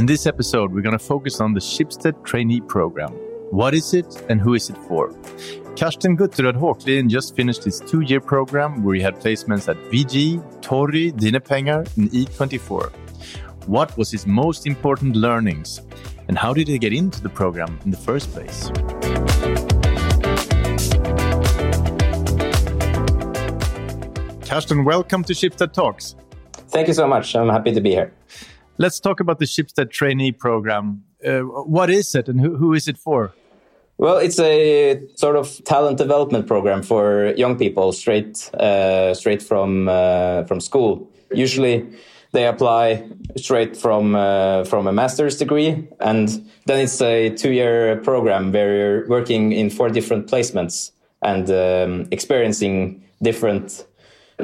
In this episode, we're going to focus on the Schibsted trainee program. What is it and who is it for? Karsten Gutterud Håklin just finished his two year program where he had placements at VG, Tori, Dine Penger, and E24. What was his most important learnings? And how did he get into the program in the first place? Karsten, welcome to Schibsted Talks. Thank you so much. I'm happy to be here. Let's talk about the Schibsted trainee program. Uh, what is it and who, who is it for? Well, it's a sort of talent development program for young people straight uh, straight from uh, from school. Usually, they apply straight from uh, from a master's degree, and then it's a two year program where you're working in four different placements and um, experiencing different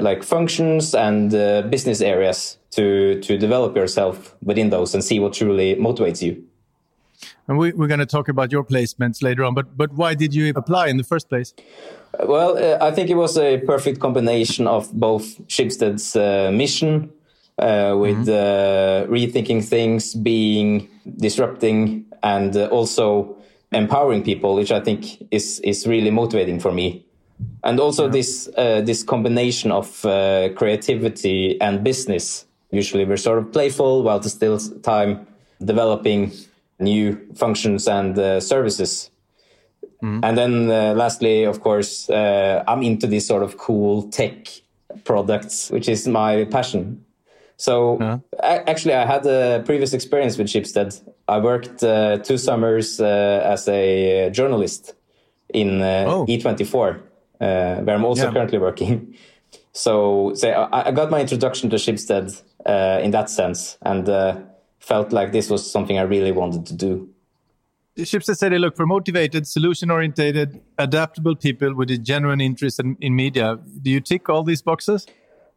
like functions and uh, business areas to to develop yourself within those and see what truly motivates you. And we, are going to talk about your placements later on, but but why did you apply in the first place? Well, uh, I think it was a perfect combination of both Schibsted's uh, mission uh, with mm -hmm. rethinking things, being disrupting, and uh, also empowering people, which I think is is really motivating for me and also yeah. this uh, this combination of uh, creativity and business. Usually, we're sort of playful while at the still time developing new functions and uh, services. Mm. And then, uh, lastly, of course, uh, I'm into these sort of cool tech products, which is my passion. So, yeah. actually, I had a previous experience with Schibsted. I worked uh, two summers as a journalist in oh. E24 uh, where I'm also yeah. currently working. So, say I, I, got my introduction to Schibsted uh, in that sense, and uh, felt like this was something I really wanted to do. Schibsted said they look for motivated, solution-oriented, adaptable people with a genuine interest in, in media. Do you tick all these boxes?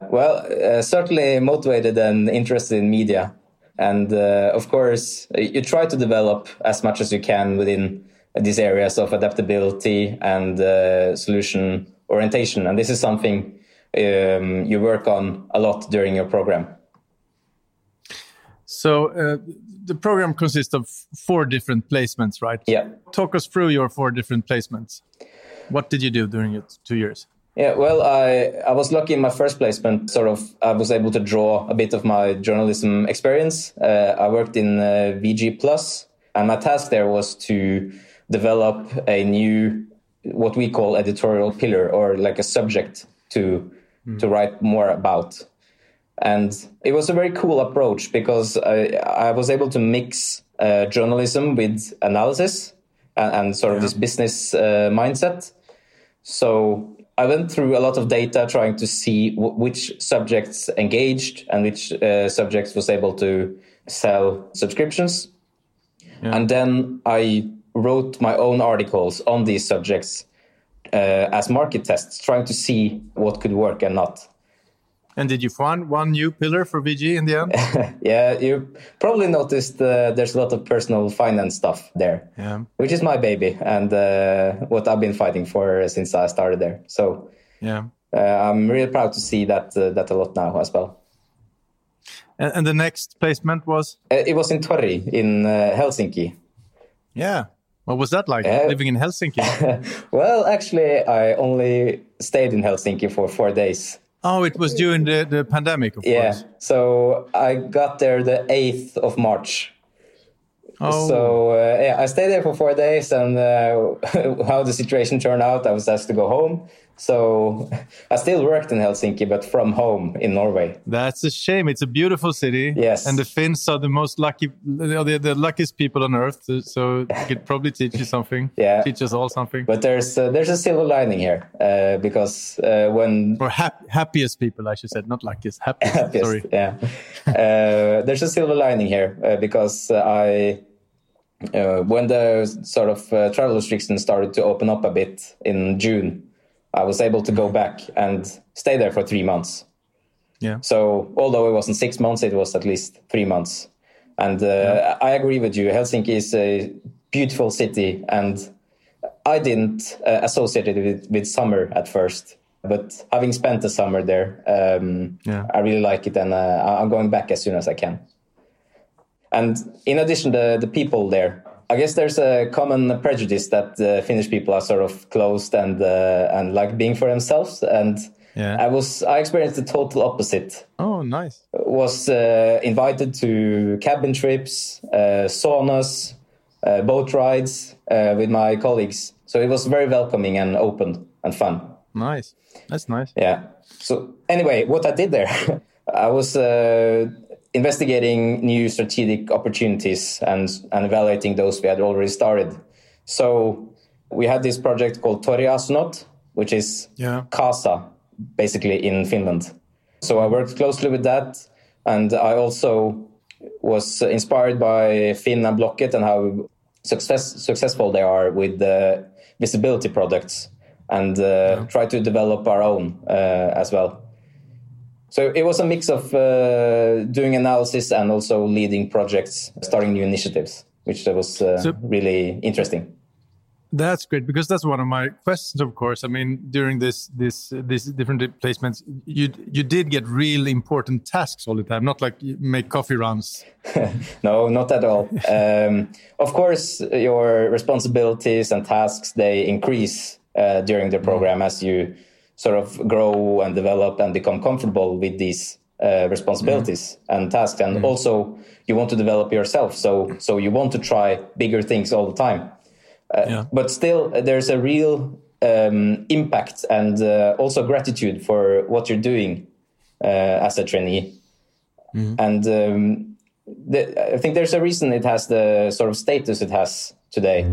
Well, uh, certainly motivated and interested in media. And uh, of course, you try to develop as much as you can within these areas of adaptability and uh, solution orientation. And this is something um, you work on a lot during your program. So uh, the program consists of four different placements, right? Yeah. Talk us through your four different placements. What did you do during your two years? Yeah, well, I I was lucky in my first placement. Sort of, I was able to draw a bit of my journalism experience. Uh, I worked in uh, VG Plus, and my task there was to develop a new what we call editorial pillar or like a subject to mm. to write more about and it was a very cool approach because I, I was able to mix uh, journalism with analysis and, and sort of this business uh, mindset so I went through a lot of data trying to see which subjects engaged and which uh, subjects was able to sell subscriptions. Yeah. And then I wrote my own articles on these subjects uh, as market tests, trying to see what could work and not. And did you find one new pillar for VG in the end? yeah, you probably noticed uh, there's a lot of personal finance stuff there, yeah. which is my baby and uh, what I've been fighting for since I started there. So yeah, uh, I'm really proud to see that uh, that a lot now as well. And, and the next placement was? Uh, it was in Tori in Helsinki. Yeah, what was that like uh, living in Helsinki? well, actually, I only stayed in Helsinki for four days. Oh, it was during the, the pandemic, of yeah. course. So I got there the 8th of March. Oh. So uh, yeah, I stayed there for four days, and uh, how the situation turned out, I was asked to go home. So I still worked in Helsinki, but from home in Norway. That's a shame. It's a beautiful city. Yes. And the Finns are the most lucky, the, the luckiest people on earth. So it could probably teach you something. yeah. Teach us all something. But there's uh, there's a silver lining here uh, because uh, when or hap happiest people, I should say, not luckiest, happiest. happiest sorry. Yeah. Uh, there's a silver lining here uh, because I. when the sort of travel restrictions started to open up a bit in June, I was able to go mm-hmm. back and stay there for three months. Yeah. So although it wasn't six months, it was at least three months. And uh, yeah. I agree with you. Helsinki is a beautiful city, and I didn't uh, associate it with, with summer at first. But having spent the summer there, um, yeah. I really like it, and uh, I'm going back as soon as I can. And in addition, the the people there. I guess there's a common prejudice that uh, Finnish people are sort of closed and uh, and like being for themselves. And Yeah. I was I experienced the total opposite. Oh, nice. Was uh, invited to cabin trips, uh, saunas, uh, boat rides uh, with my colleagues. So it was very welcoming and open and fun. Nice. That's nice. Yeah. So anyway, what I did there, I was uh, investigating new strategic opportunities and, and evaluating those we had already started. So we had this project called Tori Astronaut, which is Yeah. Casa, basically in Finland. So I worked closely with that, and I also was inspired by Finn and Blocket and how success, successful they are with the visibility products, and uh, try to develop our own uh, as well. So it was a mix of uh, doing analysis and also leading projects, starting new initiatives, which was uh, So- really interesting. That's great because that's one of my questions. Of course, I mean during this this these different placements, you you did get really important tasks all the time, not like you make coffee runs. No, not at all. um, of course, your responsibilities and tasks they increase uh, during the program as you sort of grow and develop and become comfortable with these uh, responsibilities and tasks. And also, you want to develop yourself, so so you want to try bigger things all the time. Uh, Yeah. But still, uh, there's a real um, impact and uh, also gratitude for what you're doing uh, as a trainee. And um, the, I think there's a reason it has the sort of status it has today.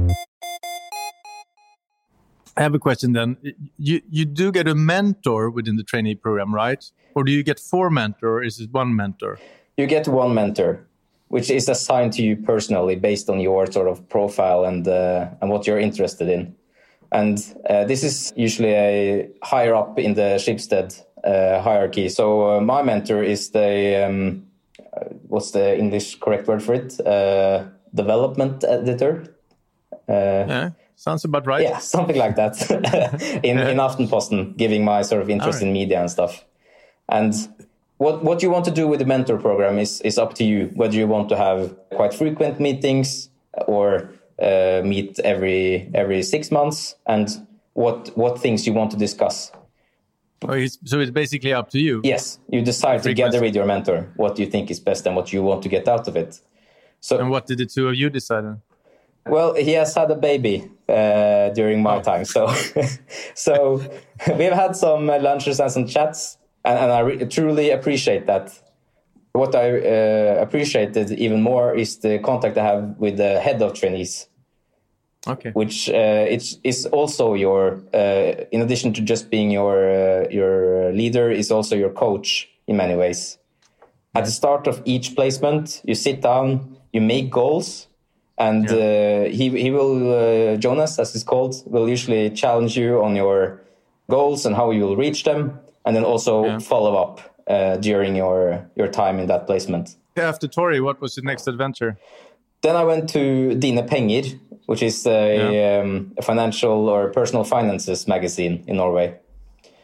I have a question then. You you do get a mentor within the trainee program, right? Or do you get four mentor? Or is it one mentor? You get one mentor, which is assigned to you personally based on your sort of profile and uh, and what you're interested in. And uh, this is usually a higher up in the Schibsted uh, hierarchy. So uh, my mentor is the um, uh, what's the English correct word for it? Uh, development editor. Yeah, sounds about right. Yeah, something like that. in in Aftenposten, giving my sort of interest in media and stuff. And what what you want to do with the mentor program is is up to you. Whether you want to have quite frequent meetings or uh, meet every every six months, and what what things you want to discuss. Oh, it's, so it's basically up to you. Yes, you decide together with your mentor what you think is best and what you want to get out of it. So And what did the two of you decide? on? Well, he has had a baby uh, during my time, so so we've had some lunches and some chats, and, and I re- truly appreciate that. What I uh, appreciated even more is the contact I have with the head of trainees, Okay. which uh, it's is also your, uh, in addition to just being your uh, your leader, is also your coach in many ways. At the start of each placement, you sit down, you make goals, and uh, he he will uh, Jonas, as he's called, will usually challenge you on your goals and how you will reach them, and then also Yeah. follow up uh, during your your time in that placement. After Tori, what was the next adventure? Then I went to Dine Penger, which is a, um, a financial or personal finances magazine in Norway.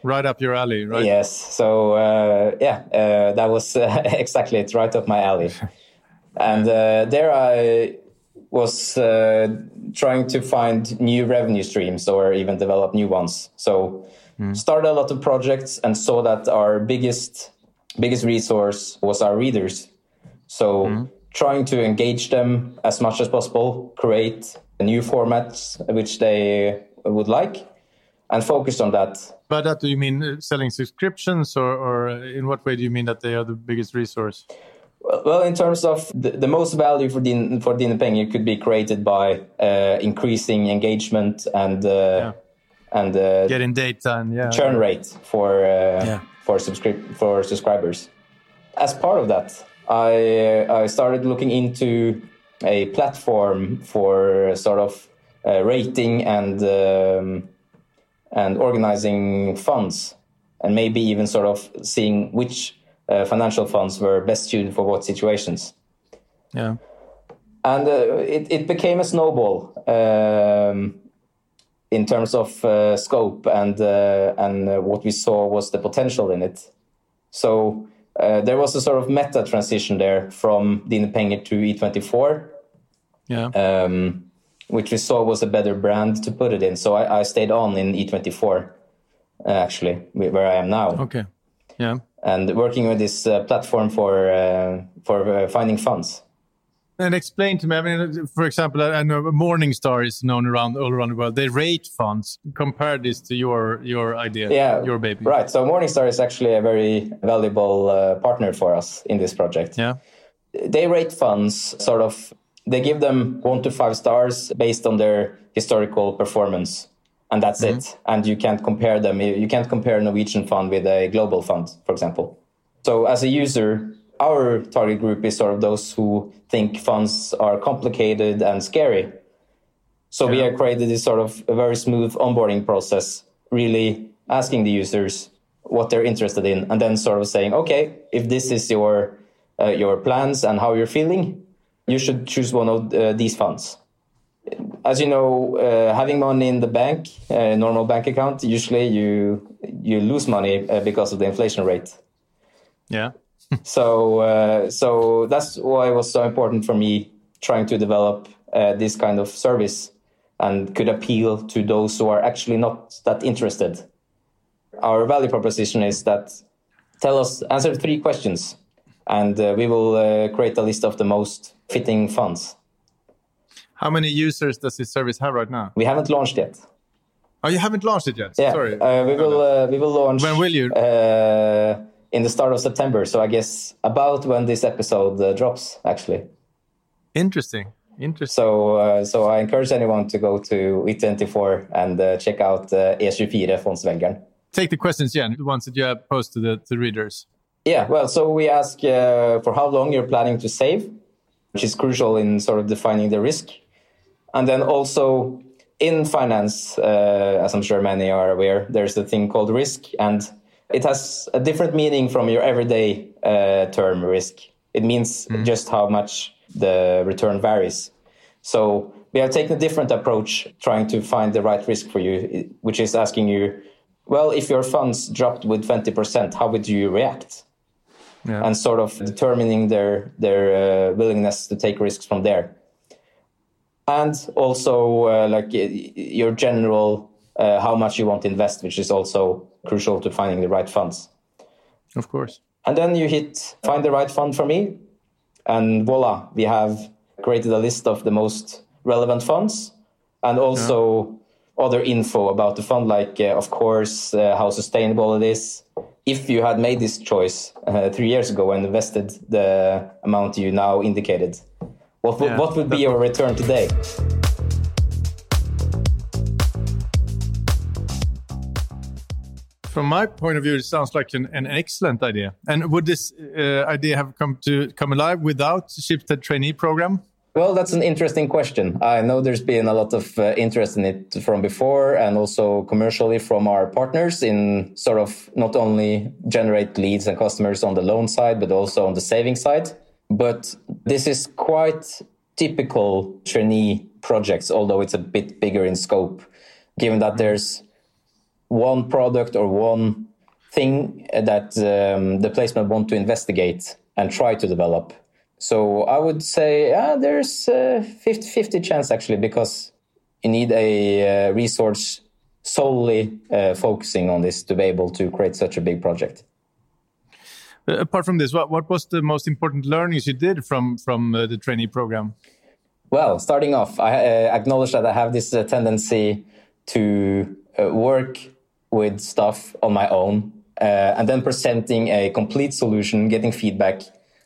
Right up your alley, right? Yes. So uh, yeah, uh, that was uh, exactly it, right up my alley. and uh, there I was uh, trying to find new revenue streams or even develop new ones. So started a lot of projects and saw that our biggest biggest resource was our readers. So trying to engage them as much as possible, create new formats which they would like, and focus on that By that, do you mean uh, selling subscriptions, or, or uh, in what way do you mean that they are the biggest resource? Well, in terms of the, the most value for Din for Dine Penger could be created by uh, increasing engagement and uh, and uh, Getting data and yeah. churn rate for uh, Yeah. for subscrip- for subscribers. As part of that, I uh, I started looking into a platform for sort of uh, rating and um, and organizing funds, and maybe even sort of seeing which uh, financial funds were best suited for what situations Yeah. and uh, it, it became a snowball um, in terms of uh, scope and uh, and uh, what we saw was the potential in it. So uh, there was a sort of meta transition there from Dine Penger to E24. Yeah. Um, which we saw was a better brand to put it in. So I, I stayed on in E24, uh, actually, where I am now. Okay. Yeah. And working with this uh, platform for uh, for uh, finding funds. And explain to me. I mean, for example, I know Morningstar is known around all around the world. They rate funds. Compare this to your your idea. Yeah, your baby. Right. So Morningstar is actually a very valuable uh, partner for us in this project. Yeah. They rate funds sort of they give them one to five stars based on their historical performance. And that's mm-hmm. it. And you can't compare them. You can't compare a Norwegian fund with a global fund, for example. So as a user, our target group is sort of those who think funds are complicated and scary. So yeah. we have created this sort of a very smooth onboarding process, really asking the users what they're interested in, and then sort of saying, okay, if this is your uh, your plans and how you're feeling, you should choose one of uh, these funds. As you know, uh, having money in the bank, a uh, normal bank account, usually you you lose money uh, because of the inflation rate. Yeah. so uh, so that's why it was so important for me trying to develop uh, this kind of service and could appeal to those who are actually not that interested. Our value proposition is that tell us answer three questions and uh, we will uh, create a list of the most fitting funds. How many users does this service have right now? We haven't launched yet. Oh, you haven't launched it yet? Yeah. Sorry. Uh, we will. Uh, we will launch. When will you? Uh, in the start of September. So I guess about when this episode uh, drops, actually. Interesting. Interesting. So, so I encourage anyone to go to E24 and check out E24 Fondsvelgeren. Take the questions, Jan, the ones that you have posted to the, the readers. Yeah, well, so we ask uh, for how long you're planning to save, which is crucial in sort of defining the risk. And then also in finance, uh, as I'm sure many are aware, there's the thing called risk, and it has a different meaning from your everyday uh, term risk. It means mm. just how much the return varies. So we have taken a different approach trying to find the right risk for you, which is asking you, well, if your funds dropped with 20%, how would you react? yeah. and sort of determining their their uh, willingness to take risks from there and also uh, like your general uh, how much you want to invest which is also crucial to finding the right funds. Of course. And then you hit find the right fund for me and voila we have created a list of the most relevant funds and also yeah. other info about the fund like uh, of course uh, how sustainable it is. If you had made this choice uh, three years ago and invested the amount you now indicated, what would, yeah, what would be your return today? From my point of view, it sounds like an, an excellent idea. And would this uh, idea have come to come alive without Schibsted trainee program? Well, that's an interesting question. I know there's been a lot of uh, interest in it from before and also commercially from our partners in sort of not only generate leads and customers on the loan side, but also on the saving side. But this is quite typical trainee projects, although it's a bit bigger in scope, given that there's one product or one thing that um, the placement want to investigate and try to develop so I would say there's a 50-50 chance actually because you need a uh, resource solely uh, focusing on this to be able to create such a big project. Uh, apart from this, what, what was the most important learnings you did from from uh, the trainee program? Well, starting off, I uh, acknowledge that I have this uh, tendency to work with stuff on my own and then presenting a complete solution, getting feedback,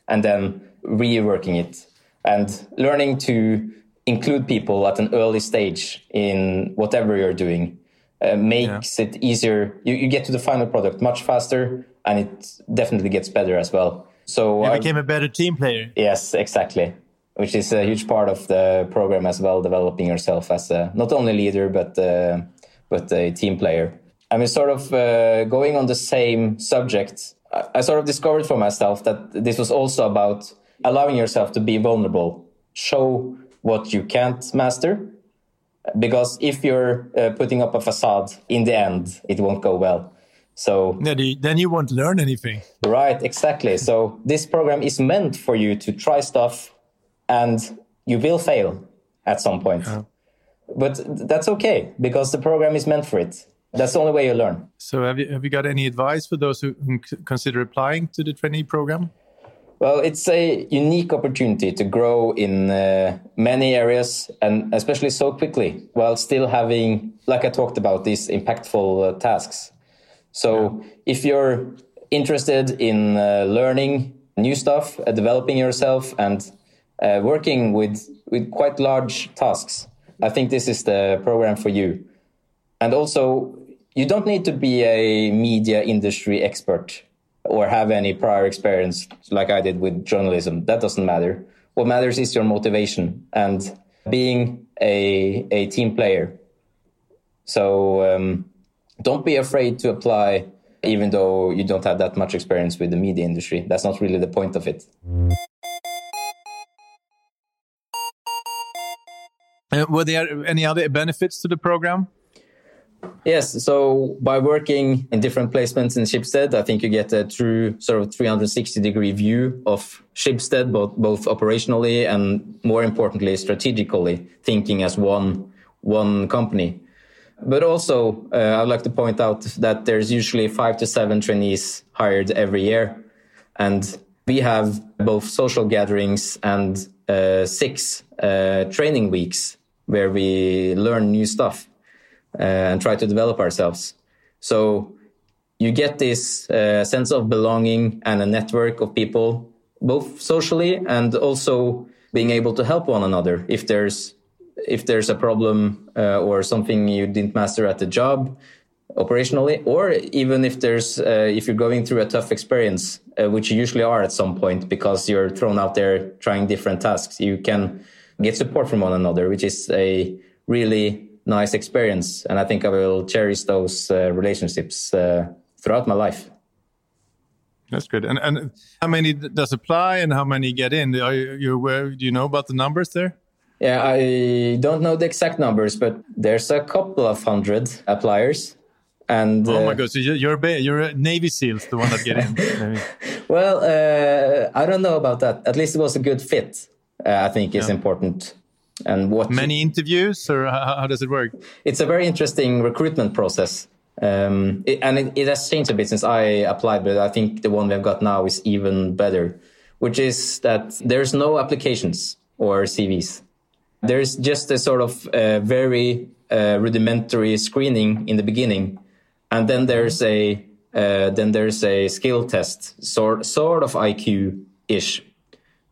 and then reworking it and learning to include people at an early stage in whatever you're doing uh, makes yeah. it easier. You, you, get to the final product much faster and it definitely gets better as well. So you became a better team player. Yes, exactly. Which is a huge part of the program as well, developing yourself as a, not only leader, but, uh, but a team player. I mean, sort of uh, going on the same subject, I, I sort of discovered for myself that this was also about allowing yourself to be vulnerable, show what you can't master. Because if you're uh, putting up a facade, in the end, it won't go well. So yeah, then you won't learn anything. Right, exactly. So this program is meant for you to try stuff, and you will fail at some point. Yeah. But that's okay because the program is meant for it. That's the only way you learn. So have you have you got any advice for those who consider applying to the trainee program? Well, it's a unique opportunity to grow in uh, many areas and especially so quickly while still having, like I talked about, these impactful uh, tasks. So yeah. if you're interested in uh, learning new stuff, uh, developing yourself, and uh, working with, with quite large tasks, I think this is the program for you. And also, you don't need to be a media industry expert or have any prior experience like I did with journalism. That doesn't matter. What matters is your motivation and being a, a team player. So um, don't be afraid to apply, even though you don't have that much experience with the media industry. That's not really the point of it. Uh, were there any other benefits to the program? Yes. So by working in different placements in Schibsted, I think you get a true sort of 360 degree view of Schibsted, both, both operationally and more importantly, strategically thinking as one, one company. But also, uh, I'd like to point out that there's usually five to seven trainees hired every year. And we have both social gatherings and uh, six uh, training weeks where we learn new stuff. Uh, and try to develop ourselves. So you get this uh, sense of belonging and a network of people, both socially and also being able to help one another if there's if there's a problem uh, or something you didn't master at the job operationally or even if there's uh, if you're going through a tough experience uh, which you usually are at some point because you're thrown out there trying different tasks you can get support from one another which is a really nice experience. And I think I will cherish those uh, relationships uh, throughout my life. That's good. And and how many does apply, and how many get in? Are you aware? Do you know about the numbers there? Yeah, I don't know the exact numbers, but there's a couple of hundred appliers. And oh my uh, god, so you're you're a Navy SEALs, the one that get in. well, uh, I don't know about that. At least it was a good fit. Uh, I think is yeah. important and what many interviews or how, how, does it work it's a very interesting recruitment process um, it, and it, it, has changed a bit since i applied but i think the one we've got now is even better which is that there's no applications or cvs there's just a sort of uh, very uh, rudimentary screening in the beginning and then there's a uh, then there's a skill test sort sort of iq ish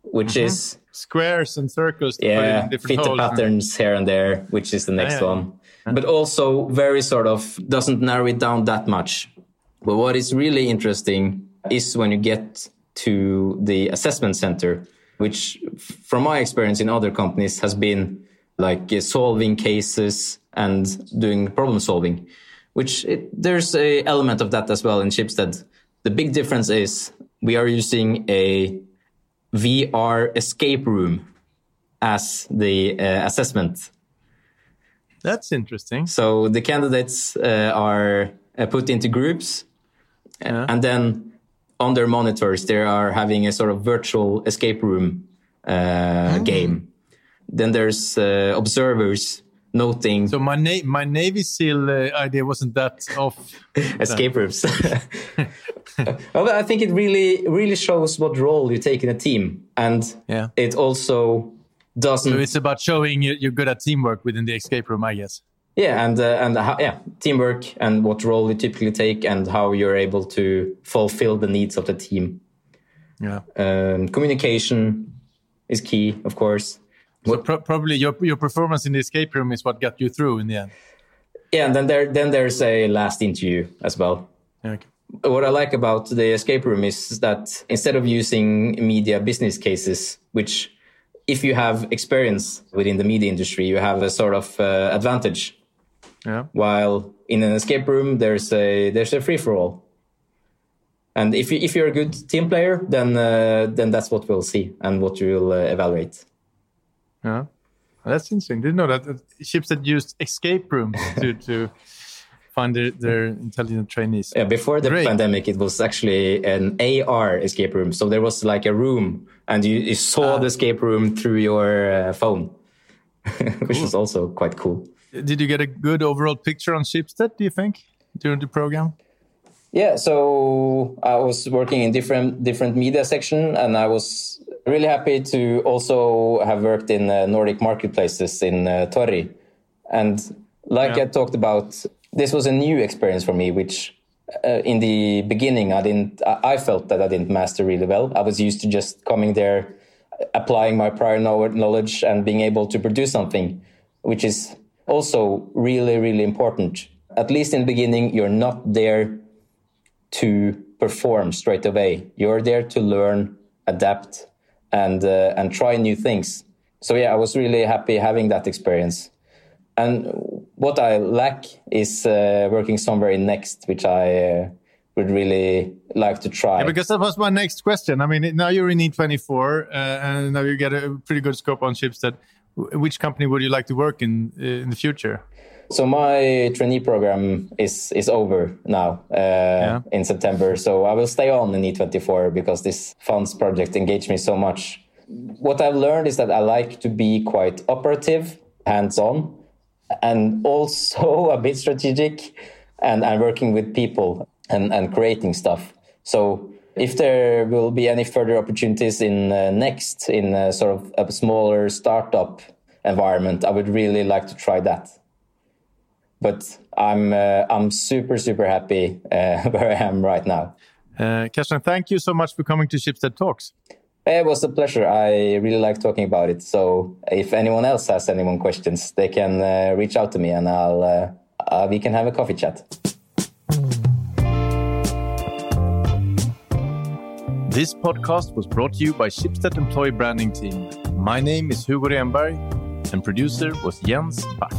which mm -hmm. is squares and circles. yeah, fit the patterns here and there, which is the next yeah, one. But also very sort of doesn't narrow it down that much. But what is really interesting is when you get to the assessment center, which from my experience in other companies has been like uh, solving cases and doing problem solving, which it, there's a element of that as well in Schibsted. The big difference is we are using a VR escape room as the uh, assessment. That's interesting. So the candidates uh, are uh, put into groups, yeah. and then on their monitors they are having a sort of virtual escape room mm. game. Then there's uh, observers noting. So my na my Navy SEAL uh, idea wasn't that off. escape rooms. well, I think it really really shows what role you take in a team, and yeah. it also doesn't. So it's about showing you're good at teamwork within the escape room, I guess. Yeah, and uh, and how, yeah, teamwork and what role you typically take, and how you're able to fulfill the needs of the team. Yeah, um, communication is key, of course. So pro probably your your performance in the escape room is what got you through in the end. Yeah, and then there then there's a last interview as well. Okay what I like about the escape room is that instead of using media business cases, which if you have experience within the media industry, you have a sort of uh, advantage. Yeah. While in an escape room, there's a there's a free for all. And if you if you're a good team player, then uh, then that's what we'll see and what you'll uh, evaluate. Yeah, that's interesting. Didn't know that Schibsted used escape rooms to to find their, their intelligent trainees. Yeah, before the Great. pandemic, it was actually an AR escape room. So there was like a room, and you, you saw the escape room through your uh, phone, which was also quite cool. Did you get a good overall picture on Schibsted, do you think, during the program? Yeah, so I was working in different different media section, and I was really happy to also have worked in uh, Nordic marketplaces in uh, Tori. And like Yeah. I talked about, this was a new experience for me, which uh, in the beginning I didn't. I I felt that I didn't master really well. I was used to just coming there, applying my prior knowledge, and being able to produce something, which is also really really important. At least in the beginning, you're not there to perform straight away. You're there to learn, adapt, and uh, and try new things. So yeah, I was really happy having that experience. And what I lack is uh, working somewhere in Next, which I uh, would really like to try. Yeah, Because that was my next question. I mean, now you're in E24, uh, and now you get a pretty good scope on Schibsted. Wh- Which company would you like to work in uh, in the future? So my trainee program is is over now uh, in September. So I will stay on in E24 because this funds project engaged me so much. What I've learned is that I like to be quite operative, hands on, and also a bit strategic, and and working with people and and creating stuff. So. If there will be any further opportunities in uh, Next, in a sort of a smaller startup environment, I would really like to try that but I'm uh, I'm super super happy uh, where I am right now. Uh, Karsten, thank you so much for coming to Schibsted Talks. It was a pleasure. I really like talking about it. So if anyone else has any more questions, they can uh, reach out to me, and I'll uh, uh, we can have a coffee chat. This podcast was brought to you by Schibsted Employee Branding Team. My name is Hugo Renberg, and producer was Jens Back.